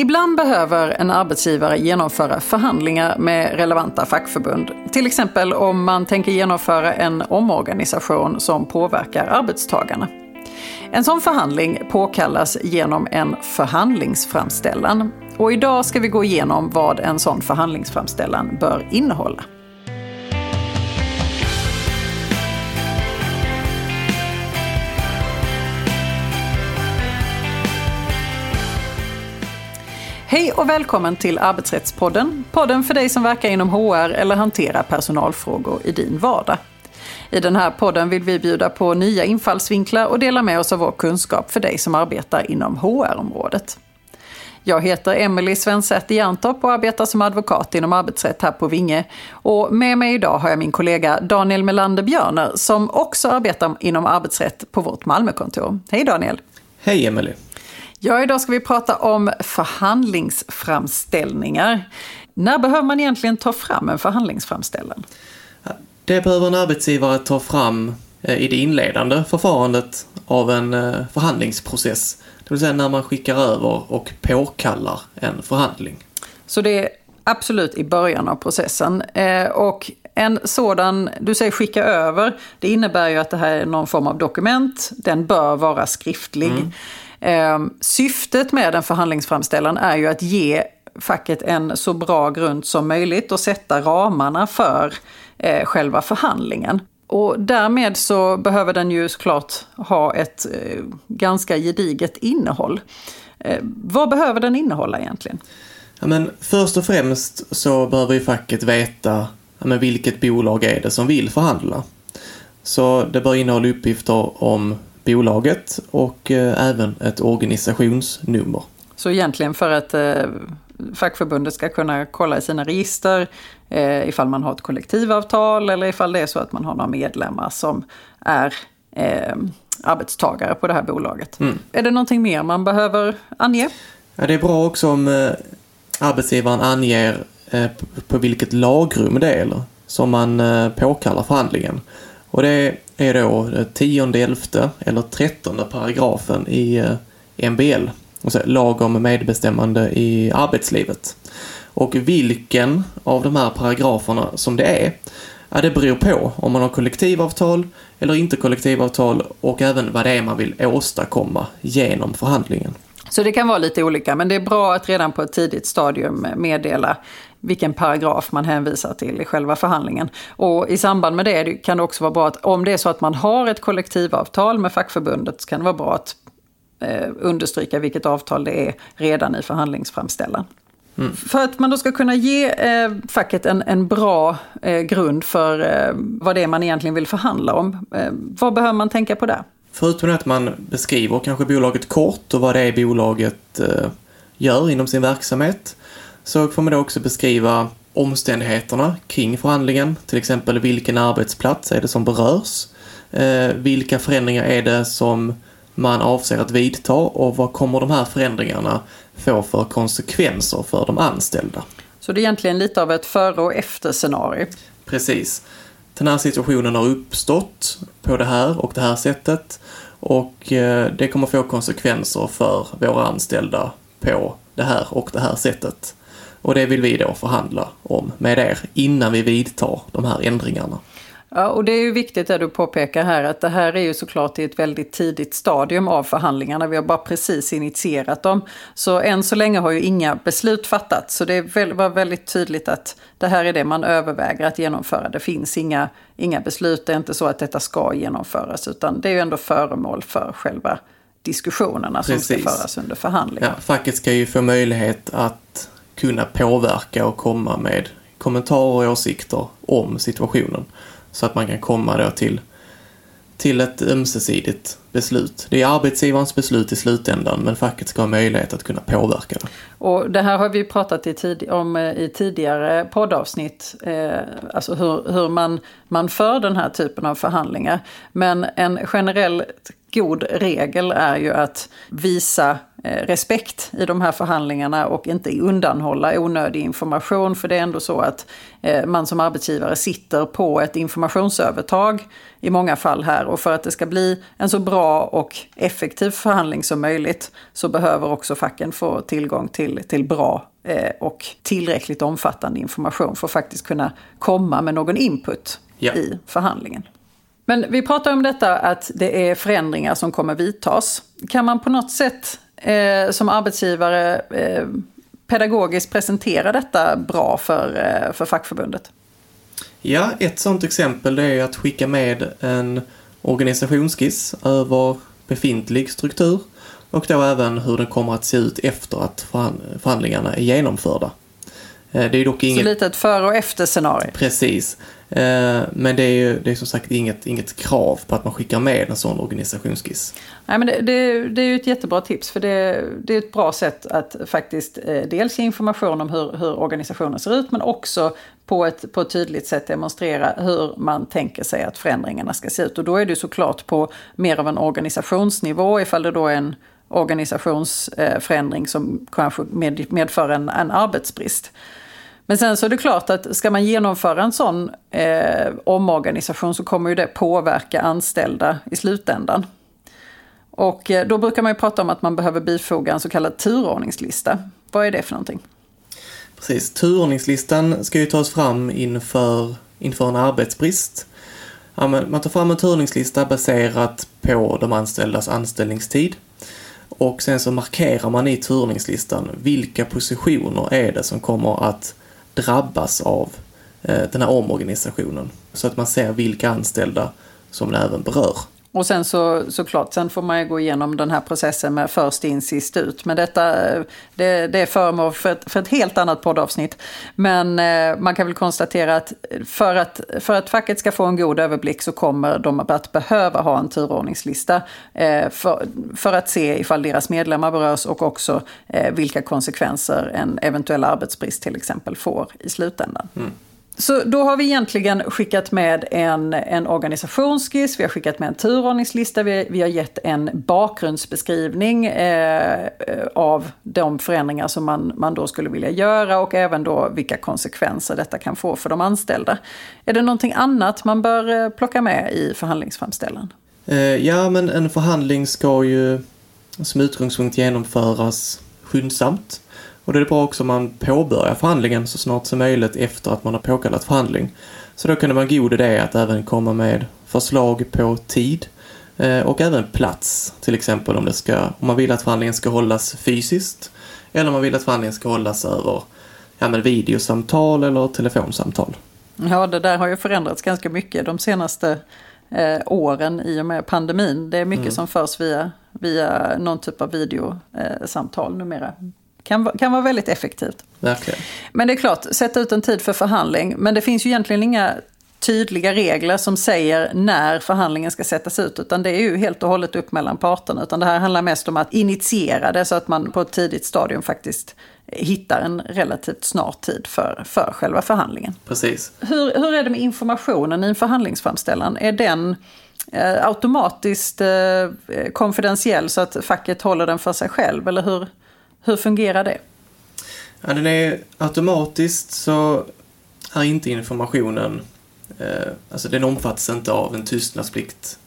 Ibland behöver en arbetsgivare genomföra förhandlingar med relevanta fackförbund. Till exempel om man tänker genomföra en omorganisation som påverkar arbetstagarna. En sån förhandling påkallas genom en förhandlingsframställan. Och idag ska vi gå igenom vad en sån förhandlingsframställan bör innehålla. Hej och välkommen till Arbetsrättspodden. Podden för dig som verkar inom HR eller hanterar personalfrågor i din vardag. I den här podden vill vi bjuda på nya infallsvinklar och dela med oss av vår kunskap för dig som arbetar inom HR-området. Jag heter Emelie Svensäter Jerntorp och arbetar som advokat inom arbetsrätt här på Vinge. Och med mig idag har jag min kollega Daniel Melander Björner som också arbetar inom arbetsrätt på vårt Malmökontor. Hej Daniel! Hej Emelie! Ja, idag ska vi prata om förhandlingsframställningar. När behöver man egentligen ta fram en förhandlingsframställan? Det behöver en arbetsgivare ta fram eh, i det inledande förfarandet av en eh, förhandlingsprocess. Det vill säga när man skickar över och påkallar en förhandling. Så det är absolut i början av processen. Eh, och en sådan, du säger skicka över, det innebär ju att det här är någon form av dokument. Den bör vara skriftlig. Mm. Ehm, syftet med en förhandlingsframställan är ju att ge facket en så bra grund som möjligt och sätta ramarna för eh, själva förhandlingen. Och därmed så behöver den ju såklart ha ett eh, ganska gediget innehåll. Ehm, vad behöver den innehålla egentligen? Ja, men först och främst så behöver ju facket veta ja, men vilket bolag är det som vill förhandla. Så det bör innehålla uppgifter om bolaget och eh, även ett organisationsnummer. Så egentligen för att eh, fackförbundet ska kunna kolla i sina register eh, ifall man har ett kollektivavtal eller ifall det är så att man har några medlemmar som är eh, arbetstagare på det här bolaget. Mm. Är det någonting mer man behöver ange? Ja, det är bra också om eh, arbetsgivaren anger eh, på vilket lagrum det är som man eh, påkallar förhandlingen. Och det är då eh, tionde, elfte eller trettonde paragrafen i eh, MBL, alltså lag om medbestämmande i arbetslivet. Och vilken av de här paragraferna som det är, ja, det beror på om man har kollektivavtal eller inte kollektivavtal och även vad det är man vill åstadkomma genom förhandlingen. Så det kan vara lite olika, men det är bra att redan på ett tidigt stadium meddela vilken paragraf man hänvisar till i själva förhandlingen. Och i samband med det kan det också vara bra att om det är så att man har ett kollektivavtal med fackförbundet så kan det vara bra att eh, understryka vilket avtal det är redan i förhandlingsframställan. Mm. För att man då ska kunna ge eh, facket en, en bra eh, grund för eh, vad det är man egentligen vill förhandla om. Eh, vad behöver man tänka på där? Förutom att man beskriver kanske bolaget kort och vad det är bolaget eh, gör inom sin verksamhet så får man då också beskriva omständigheterna kring förhandlingen, till exempel vilken arbetsplats är det som berörs, eh, vilka förändringar är det som man avser att vidta och vad kommer de här förändringarna få för konsekvenser för de anställda. Så det är egentligen lite av ett före och efter scenario? Precis. Den här situationen har uppstått på det här och det här sättet och eh, det kommer få konsekvenser för våra anställda på det här och det här sättet. Och det vill vi då förhandla om med er innan vi vidtar de här ändringarna. Ja, och det är ju viktigt det du påpekar här att det här är ju såklart i ett väldigt tidigt stadium av förhandlingarna. Vi har bara precis initierat dem. Så än så länge har ju inga beslut fattats. Så det var väldigt tydligt att det här är det man överväger att genomföra. Det finns inga, inga beslut, det är inte så att detta ska genomföras utan det är ju ändå föremål för själva diskussionerna Precis. som ska föras under förhandlingar. Ja, facket ska ju få möjlighet att kunna påverka och komma med kommentarer och åsikter om situationen. Så att man kan komma då till, till ett ömsesidigt beslut. Det är arbetsgivarens beslut i slutändan men facket ska ha möjlighet att kunna påverka det. Och det här har vi pratat i tid, om eh, i tidigare poddavsnitt. Eh, alltså hur, hur man, man för den här typen av förhandlingar. Men en generell god regel är ju att visa respekt i de här förhandlingarna och inte undanhålla onödig information. För det är ändå så att eh, man som arbetsgivare sitter på ett informationsövertag i många fall här. Och för att det ska bli en så bra och effektiv förhandling som möjligt så behöver också facken få tillgång till, till bra eh, och tillräckligt omfattande information för att faktiskt kunna komma med någon input ja. i förhandlingen. Men vi pratar om detta att det är förändringar som kommer vidtas. Kan man på något sätt eh, som arbetsgivare eh, pedagogiskt presentera detta bra för, eh, för fackförbundet? Ja, ett sådant exempel är att skicka med en organisationsskiss över befintlig struktur och då även hur den kommer att se ut efter att förhandlingarna är genomförda. Eh, det är dock inget... Så lite ett före och efter scenario? Precis. Eh, men det är ju det är som sagt inget, inget krav på att man skickar med en sån organisationsskiss. Nej, men det, det, det är ju ett jättebra tips för det, det är ett bra sätt att faktiskt eh, dels ge information om hur, hur organisationen ser ut men också på ett, på ett tydligt sätt demonstrera hur man tänker sig att förändringarna ska se ut. Och då är det såklart på mer av en organisationsnivå ifall det då är en organisationsförändring som kanske medför en, en arbetsbrist. Men sen så är det klart att ska man genomföra en sån eh, omorganisation så kommer ju det påverka anställda i slutändan. Och eh, då brukar man ju prata om att man behöver bifoga en så kallad turordningslista. Vad är det för någonting? Precis, turordningslistan ska ju tas fram inför, inför en arbetsbrist. Ja, man tar fram en turordningslista baserat på de anställdas anställningstid. Och sen så markerar man i turordningslistan vilka positioner är det som kommer att drabbas av eh, den här omorganisationen. Så att man ser vilka anställda som det även berör. Och sen så såklart, sen får man ju gå igenom den här processen med först in sist ut. Men detta det, det är föremål för ett, för ett helt annat poddavsnitt. Men eh, man kan väl konstatera att för, att för att facket ska få en god överblick så kommer de att behöva ha en turordningslista. Eh, för, för att se ifall deras medlemmar berörs och också eh, vilka konsekvenser en eventuell arbetsbrist till exempel får i slutändan. Mm. Så då har vi egentligen skickat med en, en organisationsskiss, vi har skickat med en turordningslista, vi, vi har gett en bakgrundsbeskrivning eh, av de förändringar som man, man då skulle vilja göra och även då vilka konsekvenser detta kan få för de anställda. Är det någonting annat man bör eh, plocka med i förhandlingsframställan? Eh, ja, men en förhandling ska ju som utgångspunkt genomföras skyndsamt. Och det är bra också om man påbörjar förhandlingen så snart som möjligt efter att man har påkallat förhandling. Så då kan det vara en god idé att även komma med förslag på tid eh, och även plats. Till exempel om, det ska, om man vill att förhandlingen ska hållas fysiskt eller om man vill att förhandlingen ska hållas över ja, men videosamtal eller telefonsamtal. Ja, det där har ju förändrats ganska mycket de senaste eh, åren i och med pandemin. Det är mycket mm. som förs via, via någon typ av videosamtal numera. Kan, kan vara väldigt effektivt. Verkligen. Men det är klart, sätta ut en tid för förhandling. Men det finns ju egentligen inga tydliga regler som säger när förhandlingen ska sättas ut. Utan det är ju helt och hållet upp mellan parterna. Utan det här handlar mest om att initiera det så att man på ett tidigt stadium faktiskt hittar en relativt snar tid för, för själva förhandlingen. Precis. Hur, hur är det med informationen i en förhandlingsframställan? Är den eh, automatiskt eh, konfidentiell så att facket håller den för sig själv? Eller hur, hur fungerar det? Ja, den är automatiskt så är inte informationen, eh, alltså den omfattas inte av en tystnadsplikt.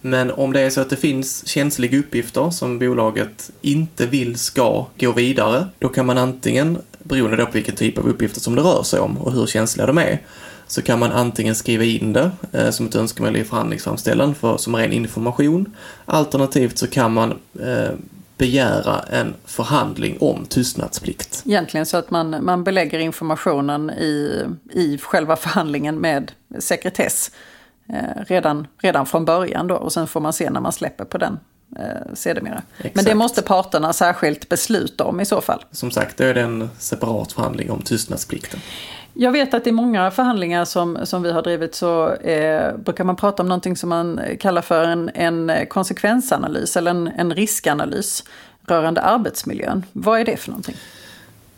Men om det är så att det finns känsliga uppgifter som bolaget inte vill ska gå vidare, då kan man antingen, beroende då på vilken typ av uppgifter som det rör sig om och hur känsliga de är, så kan man antingen skriva in det eh, som ett önskemål i förhandlingsframställan för, som ren information. Alternativt så kan man eh, begära en förhandling om tystnadsplikt. Egentligen så att man, man belägger informationen i, i själva förhandlingen med sekretess eh, redan, redan från början då och sen får man se när man släpper på den eh, sedermera. Exakt. Men det måste parterna särskilt besluta om i så fall. Som sagt, det är det en separat förhandling om tystnadsplikten. Jag vet att i många förhandlingar som, som vi har drivit så eh, brukar man prata om någonting som man kallar för en, en konsekvensanalys eller en, en riskanalys rörande arbetsmiljön. Vad är det för någonting?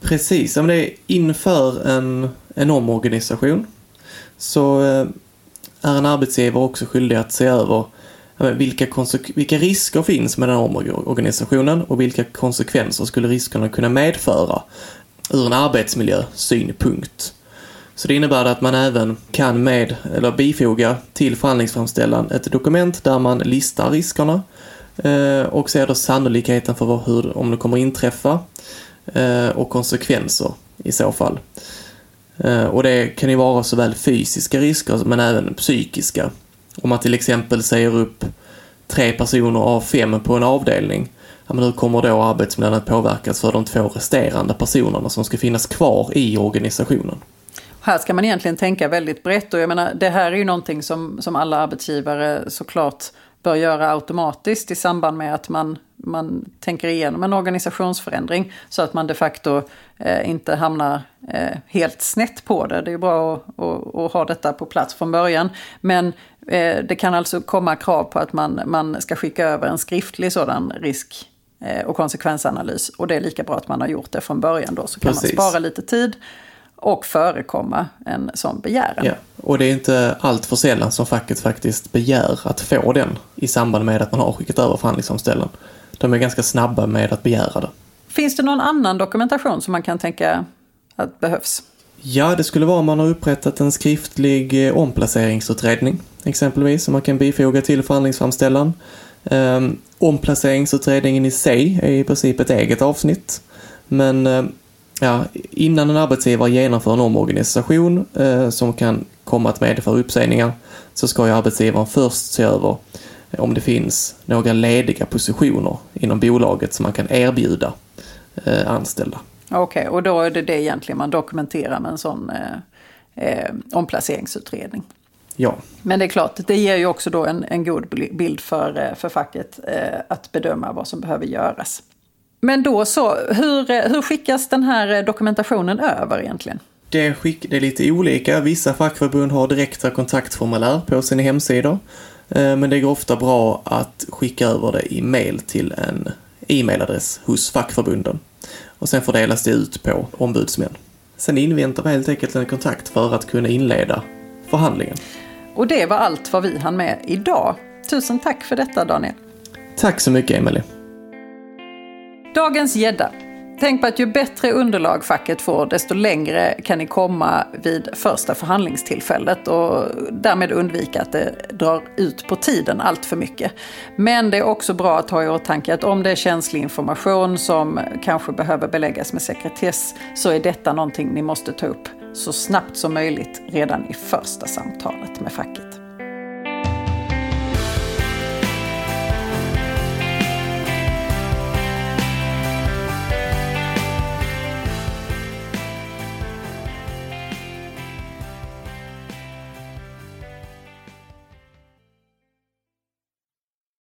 Precis, om det är inför en, en omorganisation så eh, är en arbetsgivare också skyldig att se över vilka, vilka risker finns med den här omorganisationen och vilka konsekvenser skulle riskerna kunna medföra ur en arbetsmiljösynpunkt. Så det innebär att man även kan med, eller bifoga till förhandlingsframställan ett dokument där man listar riskerna eh, och ser då sannolikheten för hur, om det kommer inträffa eh, och konsekvenser i så fall. Eh, och det kan ju vara såväl fysiska risker men även psykiska. Om man till exempel säger upp tre personer av fem på en avdelning, ja, men hur kommer då arbetsmiljön att påverkas för de två resterande personerna som ska finnas kvar i organisationen? Här ska man egentligen tänka väldigt brett och jag menar det här är ju någonting som, som alla arbetsgivare såklart bör göra automatiskt i samband med att man, man tänker igenom en organisationsförändring så att man de facto eh, inte hamnar eh, helt snett på det. Det är bra att, att, att, ha detta på plats från början. Men eh, det kan alltså komma krav på att man, man ska skicka över en skriftlig sådan risk eh, och konsekvensanalys. Och det är lika bra att man har gjort det från början då så kan Precis. man spara lite tid och förekomma en sån begäran. Ja, och det är inte allt för sällan som facket faktiskt begär att få den i samband med att man har skickat över förhandlingsomställan. De är ganska snabba med att begära det. Finns det någon annan dokumentation som man kan tänka att behövs? Ja, det skulle vara om man har upprättat en skriftlig eh, omplaceringsutredning, exempelvis, som man kan bifoga till förhandlingsframställan. Um, omplaceringsutredningen i sig är i princip ett eget avsnitt, men um, ja, innan en arbetsgivare genomför en omorganisation eh, som kan komma att medföra uppsägningar så ska ju arbetsgivaren först se över om det finns några lediga positioner inom bolaget som man kan erbjuda eh, anställda. Okej, okay, och då är det det egentligen man dokumenterar med en sån eh, eh, omplaceringsutredning? Ja. Men det är klart, det ger ju också då en, en god bild för, eh, för facket eh, att bedöma vad som behöver göras. Men då så, hur, hur skickas den här dokumentationen över egentligen? Det, skick, det är lite olika. Vissa fackförbund har direkta kontaktformulär på sina hemsidor. Eh, men det går ofta bra att skicka över det i mail till en e-mailadress hos fackförbunden. Och sen fördelas det ut på ombudsmän. Sen inväntar vi helt enkelt en kontakt för att kunna inleda förhandlingen. Och det var allt vad vi hann med idag. Tusen tack för detta Daniel. Tack så mycket Emelie. Dagens gädda. Tänk på att ju bättre underlag facket får, desto längre kan ni komma vid första förhandlingstillfället och därmed undvika att det drar ut på tiden allt för mycket. Men det är också bra att ha i åtanke att om det är känslig information som kanske behöver beläggas med sekretess så är detta någonting ni måste ta upp så snabbt som möjligt redan i första samtalet med facket.